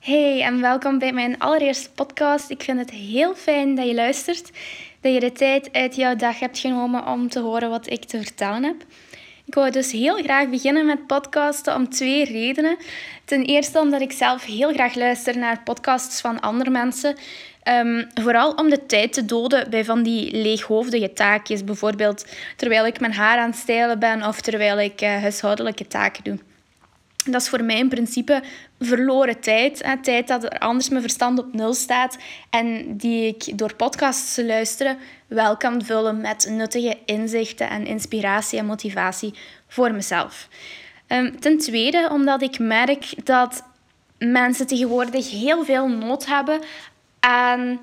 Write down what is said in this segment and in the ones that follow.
Hey en welkom bij mijn allereerste podcast. Ik vind het heel fijn dat je luistert, dat je de tijd uit jouw dag hebt genomen om te horen wat ik te vertellen heb. Ik wou dus heel graag beginnen met podcasten om twee redenen. Ten eerste omdat ik zelf heel graag luister naar podcasts van andere mensen. Ehm, vooral om de tijd te doden bij van die leeghoofdige taakjes. Bijvoorbeeld terwijl ik mijn haar aan het stijlen ben of terwijl ik uh, huishoudelijke taken doe. Dat is voor mij in principe verloren tijd. Tijd dat er anders mijn verstand op nul staat. En die ik door podcasts te luisteren wel kan vullen met nuttige inzichten en inspiratie en motivatie voor mezelf. Um, ten tweede, omdat ik merk dat mensen tegenwoordig heel veel nood hebben aan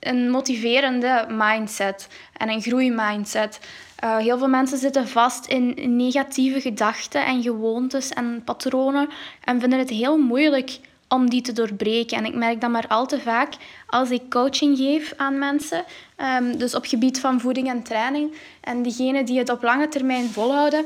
een motiverende mindset en een groeimindset. Uh, heel veel mensen zitten vast in negatieve gedachten en gewoontes en patronen en vinden het heel moeilijk om die te doorbreken. En ik merk dat maar al te vaak als ik coaching geef aan mensen, um, dus op gebied van voeding en training, en diegenen die het op lange termijn volhouden,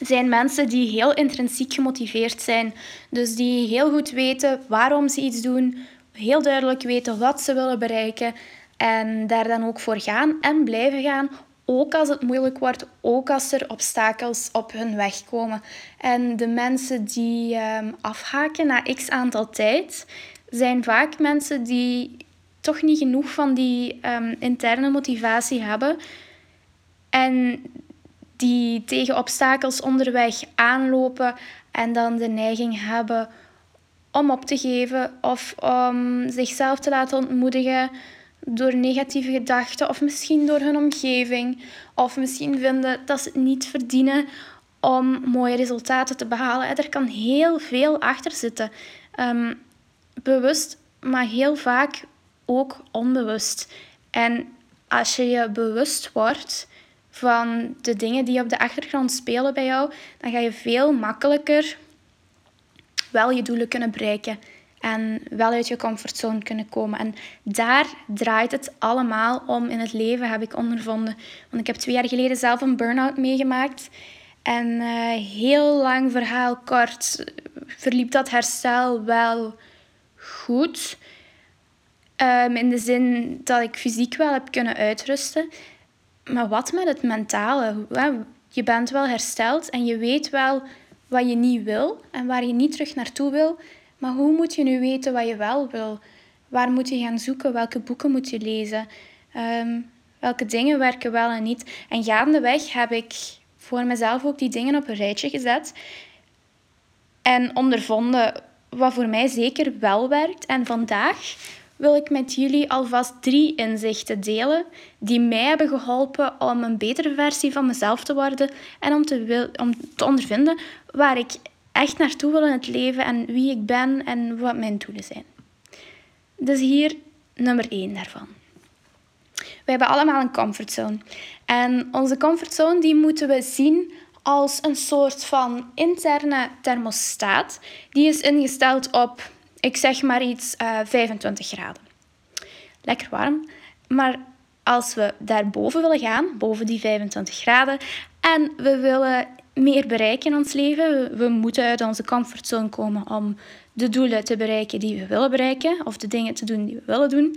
zijn mensen die heel intrinsiek gemotiveerd zijn. Dus die heel goed weten waarom ze iets doen, heel duidelijk weten wat ze willen bereiken en daar dan ook voor gaan en blijven gaan, ook als het moeilijk wordt, ook als er obstakels op hun weg komen. En de mensen die um, afhaken na x aantal tijd, zijn vaak mensen die toch niet genoeg van die um, interne motivatie hebben. En die tegen obstakels onderweg aanlopen en dan de neiging hebben om op te geven of om zichzelf te laten ontmoedigen door negatieve gedachten of misschien door hun omgeving of misschien vinden dat ze het niet verdienen om mooie resultaten te behalen. Er kan heel veel achter zitten. Um, bewust, maar heel vaak ook onbewust. En als je je bewust wordt van de dingen die op de achtergrond spelen bij jou, dan ga je veel makkelijker wel je doelen kunnen bereiken en wel uit je comfortzone kunnen komen. En daar draait het allemaal om in het leven, heb ik ondervonden. Want ik heb twee jaar geleden zelf een burn-out meegemaakt. En uh, heel lang verhaal kort verliep dat herstel wel goed. Um, in de zin dat ik fysiek wel heb kunnen uitrusten. Maar wat met het mentale? Je bent wel hersteld en je weet wel wat je niet wil en waar je niet terug naartoe wil. Maar hoe moet je nu weten wat je wel wil? Waar moet je gaan zoeken? Welke boeken moet je lezen? Ehm, welke dingen werken wel en niet? En gaandeweg heb ik voor mezelf ook die dingen op een rijtje gezet. En ondervonden wat voor mij zeker wel werkt. En vandaag wil ik met jullie alvast drie inzichten delen die mij hebben geholpen om een betere versie van mezelf te worden en om te, om te ondervinden waar ik echt naartoe wil in het leven en wie ik ben en wat mijn doelen zijn. Dus hier nummer één daarvan. We hebben allemaal een comfortzone. En onze comfortzone die moeten we zien als een soort van interne thermostaat. Die is ingesteld op, ik zeg maar iets, uh, eh, 25 graden. Lekker warm. Maar als we daarboven willen gaan, boven die 25 graden, en we willen meer bereiken in ons leven. We moeten uit onze comfortzone komen om de doelen te bereiken die we willen bereiken, of de dingen te doen die we willen doen.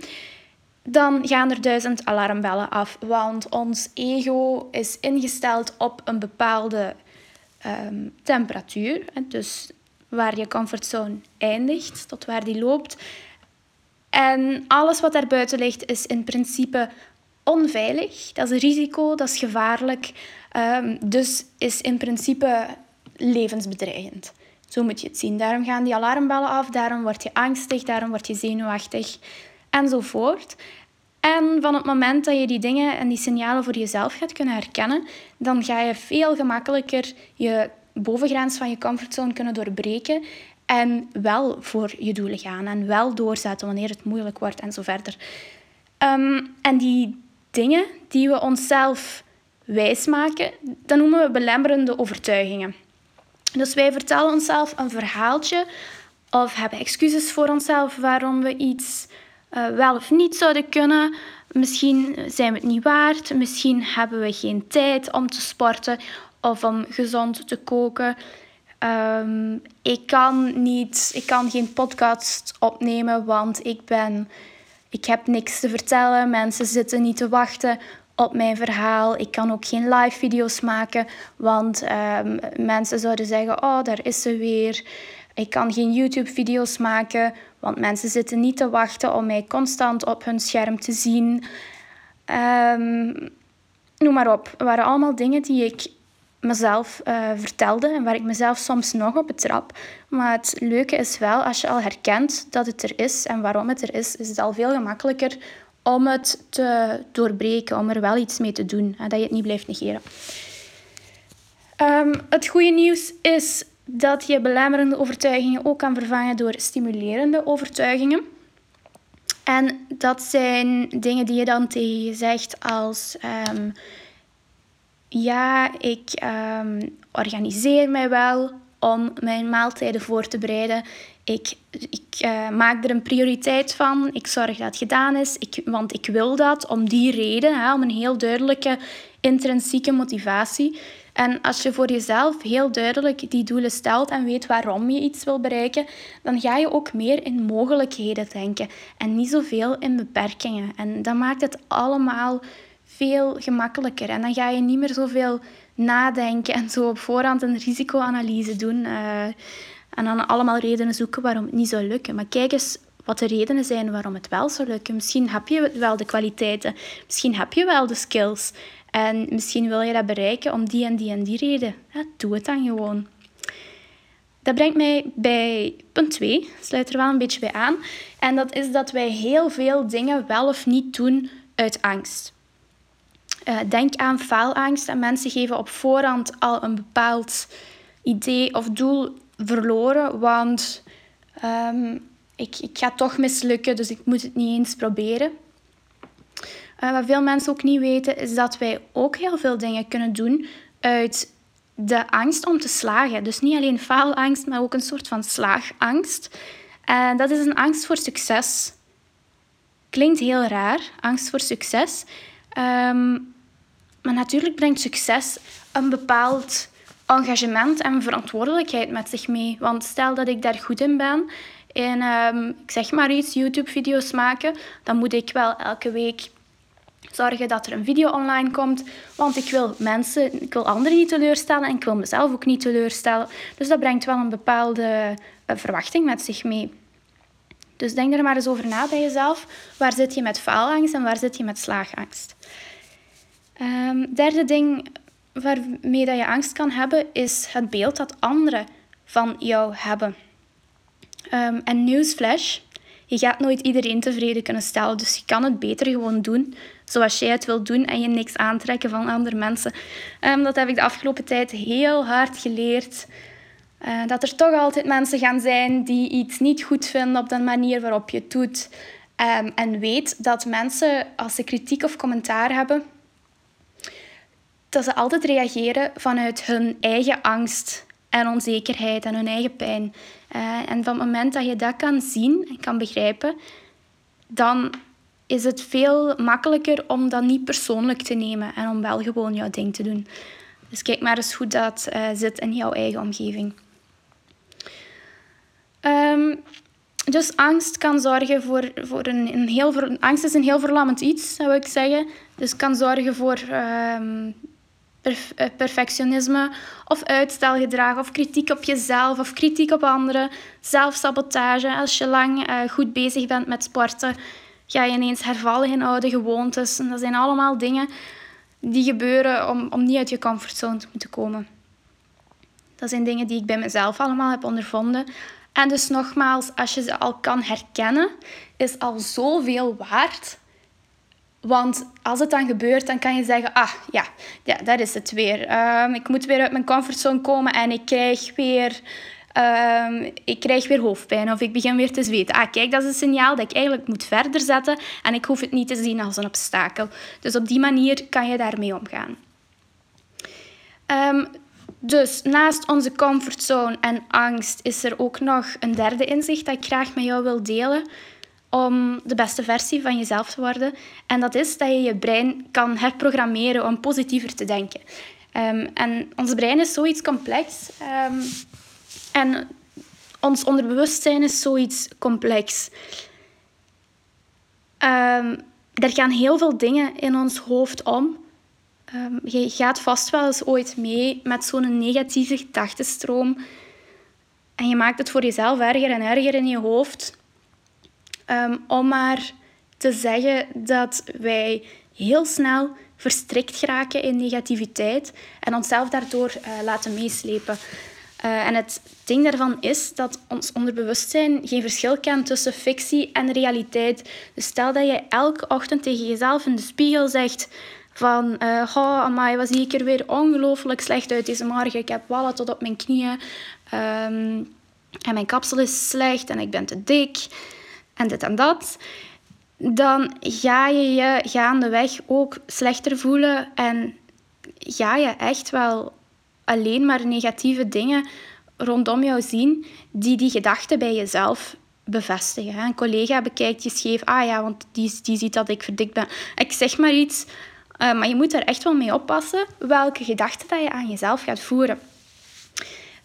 Dan gaan er duizend alarmbellen af, want ons ego is ingesteld op een bepaalde um, temperatuur. Dus waar je comfortzone eindigt, tot waar die loopt. En alles wat daarbuiten ligt is in principe onveilig. Dat is een risico, dat is gevaarlijk. Um, dus is in principe levensbedreigend. Zo moet je het zien. Daarom gaan die alarmbellen af, daarom word je angstig, daarom word je zenuwachtig enzovoort. En van het moment dat je die dingen en die signalen voor jezelf gaat kunnen herkennen, dan ga je veel gemakkelijker je bovengrens van je comfortzone kunnen doorbreken en wel voor je doelen gaan en wel doorzetten wanneer het moeilijk wordt en zo verder. Um, en die dingen die we onszelf wijsmaken, dat noemen we belemmerende overtuigingen. Dus wij vertellen onszelf een verhaaltje of hebben excuses voor onszelf waarom we iets uh, wel of niet zouden kunnen. Misschien zijn we het niet waard, misschien hebben we geen tijd om te sporten of om gezond te koken. Ehm, ik, kan niet, ik kan geen podcast opnemen, want ik, ben, ik heb niks te vertellen. Mensen zitten niet te wachten op mijn verhaal. Ik kan ook geen live video's maken, want um, mensen zouden zeggen: Oh, daar is ze weer. Ik kan geen YouTube-video's maken, want mensen zitten niet te wachten om mij constant op hun scherm te zien. Um, noem maar op. Het waren allemaal dingen die ik mezelf uh, vertelde en waar ik mezelf soms nog op betrap. Maar het leuke is wel, als je al herkent dat het er is en waarom het er is, is het al veel gemakkelijker om het te doorbreken, om er wel iets mee te doen en dat je het niet blijft negeren. Um, het goede nieuws is dat je belemmerende overtuigingen ook kan vervangen door stimulerende overtuigingen. En dat zijn dingen die je dan tegen je zegt als... Um, ja, ik um, organiseer mij wel om mijn maaltijden voor te bereiden. Ik, ik uh, maak er een prioriteit van. Ik zorg dat het gedaan is. Ik, want ik wil dat om die reden, hè, om een heel duidelijke intrinsieke motivatie. En als je voor jezelf heel duidelijk die doelen stelt en weet waarom je iets wil bereiken, dan ga je ook meer in mogelijkheden denken en niet zoveel in beperkingen. En dat maakt het allemaal veel gemakkelijker. En dan ga je niet meer zoveel nadenken en zo op voorhand een risicoanalyse doen. Uh, en dan allemaal redenen zoeken waarom het niet zou lukken. Maar kijk eens wat de redenen zijn waarom het wel zou lukken. Misschien heb je wel de kwaliteiten. Misschien heb je wel de skills. En misschien wil je dat bereiken om die en die en die reden. Ja, doe het dan gewoon. Dat brengt mij bij punt 2, sluit er wel een beetje bij aan. En dat is dat wij heel veel dingen wel of niet doen uit angst. Uh, denk aan faalangst en mensen geven op voorhand al een bepaald idee of doel verloren, want um, ik, ik ga toch mislukken, dus ik moet het niet eens proberen. Uh, wat veel mensen ook niet weten, is dat wij ook heel veel dingen kunnen doen uit de angst om te slagen. Dus niet alleen faalangst, maar ook een soort van slaagangst. En dat is een angst voor succes. Klinkt heel raar, angst voor succes. Um, maar natuurlijk brengt succes een bepaald engagement en verantwoordelijkheid met zich mee. Want stel dat ik daar goed in ben en um, ik zeg maar iets, YouTube-video's maken, dan moet ik wel elke week zorgen dat er een video online komt. Want ik wil mensen, ik wil anderen niet teleurstellen en ik wil mezelf ook niet teleurstellen. Dus dat brengt wel een bepaalde uh, verwachting met zich mee. Dus denk er maar eens over na bij jezelf. Waar zit je met faalangst en waar zit je met slaagangst? Um, derde ding waarmee dat je angst kan hebben, is het beeld dat anderen van jou hebben. Um, en newsflash, je gaat nooit iedereen tevreden kunnen stellen, dus je kan het beter gewoon doen zoals jij het wilt doen en je niks aantrekken van andere mensen. Um, dat heb ik de afgelopen tijd heel hard geleerd. Uh, dat er toch altijd mensen gaan zijn die iets niet goed vinden op de manier waarop je het doet. En weet dat mensen, als ze kritiek of commentaar hebben, dat ze altijd reageren vanuit hun eigen angst en onzekerheid en hun eigen pijn. Uh, en van het moment dat je dat kan zien en kan begrijpen, dan is het veel makkelijker om dat niet persoonlijk te nemen en om wel gewoon jouw ding te doen. Dus kijk maar eens hoe dat uh, zit in jouw eigen omgeving. Um, dus angst kan zorgen voor, voor een, een heel... Angst is een heel verlammend iets, zou ik zeggen. Dus kan zorgen voor um, eh, perfectionisme of uitstelgedrag of kritiek op jezelf of kritiek op anderen, zelfsabotage. Als je lang uh, goed bezig bent met sporten, ga je ineens hervallen in oude gewoontes. Dat zijn allemaal dingen die gebeuren om, om niet uit je comfortzone te moeten komen. Dat zijn dingen die ik bij mezelf allemaal heb ondervonden. En dus nogmaals, als je ze al kan herkennen, is al zoveel waard want als het dan gebeurt, dan kan je zeggen, ah ja, ja dat is het weer. Ehm, ik moet weer uit mijn comfortzone komen en ik krijg weer, um, ik krijg weer hoofdpijn of ik begin weer te zweten. Ah kijk, dat is een signaal dat ik eigenlijk moet verder zetten en ik hoef het niet te zien als een obstakel. Dus op die manier kan je daarmee omgaan. Um, dus naast onze comfortzone en angst is er ook nog een derde inzicht dat ik graag met jou wil delen om de beste versie van jezelf te worden. En dat is dat je je brein kan herprogrammeren om positiever te denken. Um, en ons brein is zoiets complex. Um, En ons onderbewustzijn is zoiets complex. Um, er gaan heel veel dingen in ons hoofd om. Je gaat vast wel eens ooit mee met zo'n negatieve gedachtenstroom. En je maakt het voor jezelf erger en erger in je hoofd. Um, om maar te zeggen dat wij heel snel verstrikt geraken in negativiteit en onszelf daardoor uh, laten meeslepen. Uh, en het ding daarvan is dat ons onderbewustzijn geen verschil kent tussen fictie en realiteit. Dus stel dat je elke ochtend tegen jezelf in de spiegel zegt van uh, oh, amai, was ik er weer ongelooflijk slecht uit deze morgen. Ik heb wallen tot op mijn knieën. Um, en mijn kapsel is slecht en ik ben te dik. En dit en dat dan ga je je gaandeweg ook slechter voelen en ga je echt wel alleen maar negatieve dingen rondom jou zien die die gedachten bij jezelf bevestigen. Een collega bekijkt je scheef, ah ja, want die, die ziet dat ik verdikt ben. Ik zeg maar iets, uh, maar je moet er echt wel mee oppassen welke gedachten dat je aan jezelf gaat voeren.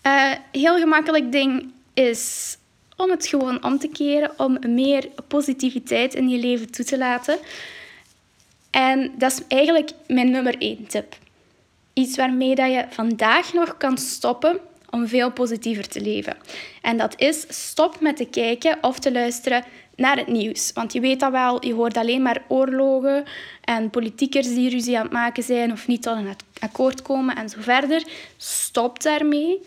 Uh, heel gemakkelijk ding is om het gewoon om te keren, om meer positiviteit in je leven toe te laten. En dat is eigenlijk mijn nummer één tip. Iets waarmee dat je vandaag nog kan stoppen om veel positiever te leven. En dat is stop met te kijken of te luisteren naar het nieuws. Want je weet dat wel, je hoort alleen maar oorlogen en politiekers die ruzie aan het maken zijn of niet tot een akkoord komen en zo verder. Stop daarmee.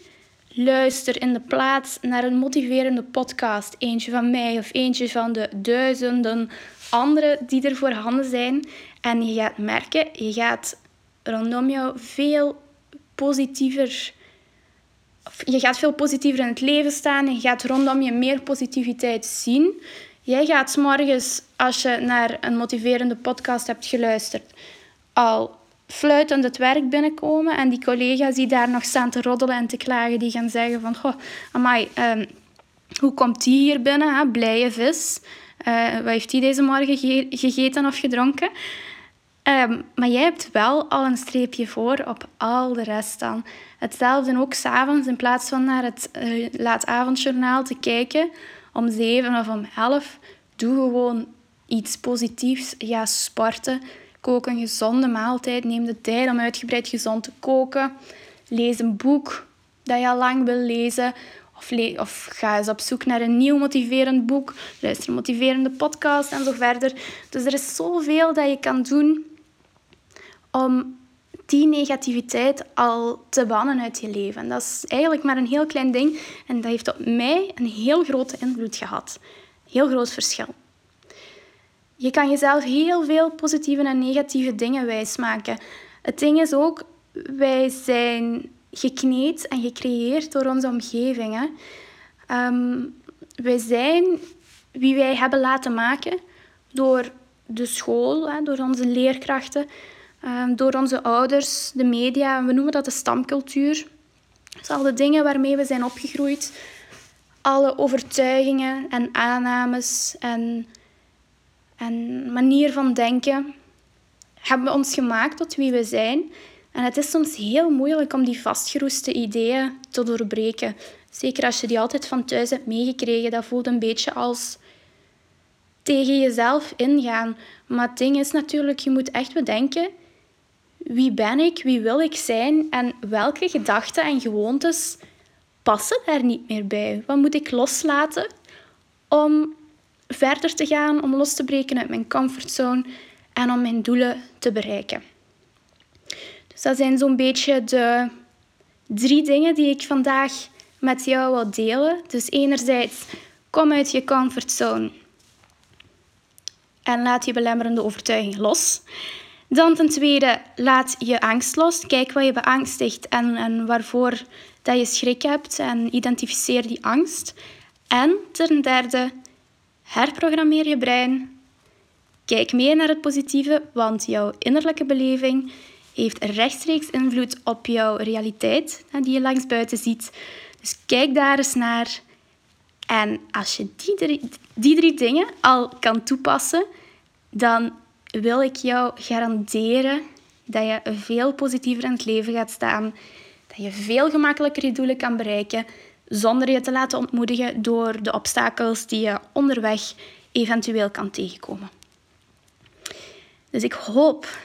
Luister in de plaats naar een motiverende podcast. Eentje van mij of eentje van de duizenden anderen die er voorhanden zijn. En je gaat merken, je gaat rondom jou veel positiever. Je gaat veel positiever in het leven staan. Je gaat rondom je meer positiviteit zien. Jij gaat morgens, als je naar een motiverende podcast hebt geluisterd, al fluitend het werk binnenkomen. En die collega's die daar nog staan te roddelen en te klagen, die gaan zeggen van... Goh, amai, um, hoe komt die hier binnen? Hè? Blije vis. Uh, wat heeft die deze morgen gegeten of gedronken? Um, maar jij hebt wel al een streepje voor op al de rest dan. Hetzelfde ook s'avonds, in plaats van naar het uh, laatavondjournaal te kijken om zeven of om elf, doe gewoon iets positiefs. Ga sporten. Kook een gezonde maaltijd. Neem de tijd om uitgebreid gezond te koken. Lees een boek dat je al lang wil lezen. Of, of ga eens op zoek naar een nieuw motiverend boek. Luister een motiverende podcast en zo verder. Dus er is zoveel dat je kan doen om die negativiteit al te bannen uit je leven. En dat is eigenlijk maar een heel klein ding. En dat heeft op mij een heel grote invloed gehad. Heel groot verschil. Je kan jezelf heel veel positieve en negatieve dingen wijsmaken. Het ding is ook, wij zijn gekneed en gecreëerd door onze omgeving. Hè. Ehm, wij zijn wie wij hebben laten maken door de school, hè, door onze leerkrachten, um, door onze ouders, de media. We noemen dat de stamcultuur. Dus al de dingen waarmee we zijn opgegroeid. Alle overtuigingen en aannames en en manier van denken hebben ons gemaakt tot wie we zijn. En het is soms heel moeilijk om die vastgeroeste ideeën te doorbreken. Zeker als je die altijd van thuis hebt meegekregen. Dat voelt een beetje als tegen jezelf ingaan. Maar het ding is natuurlijk, je moet echt bedenken... Wie ben ik? Wie wil ik zijn? En welke gedachten en gewoontes passen daar niet meer bij? Wat moet ik loslaten om verder te gaan, om los te breken uit mijn comfortzone en om mijn doelen te bereiken. Dus dat zijn zo'n beetje de drie dingen die ik vandaag met jou wil delen. Dus enerzijds, kom uit je comfortzone en laat je belemmerende overtuiging los. Dan ten tweede, laat je angst los. Kijk wat je beangstigt en, en waarvoor dat je schrik hebt en identificeer die angst. En ten derde, Herprogrammeer je brein. Kijk meer naar het positieve, want jouw innerlijke beleving heeft rechtstreeks invloed op jouw realiteit die je langs buiten ziet. Dus kijk daar eens naar. En als je die drie, die drie dingen al kan toepassen, dan wil ik jou garanderen dat je veel positiever in het leven gaat staan, dat je veel gemakkelijker je doelen kan bereiken, zonder je te laten ontmoedigen door de obstakels die je onderweg eventueel kan tegenkomen. Dus ik hoop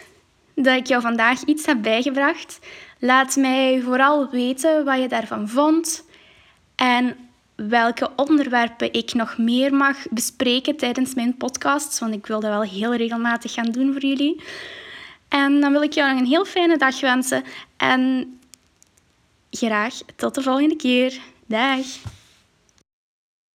dat ik jou vandaag iets heb bijgebracht. Laat mij vooral weten wat je daarvan vond en welke onderwerpen ik nog meer mag bespreken tijdens mijn podcasts, want ik wil dat wel heel regelmatig gaan doen voor jullie. En dan wil ik jou nog een heel fijne dag wensen en graag tot de volgende keer. Dag!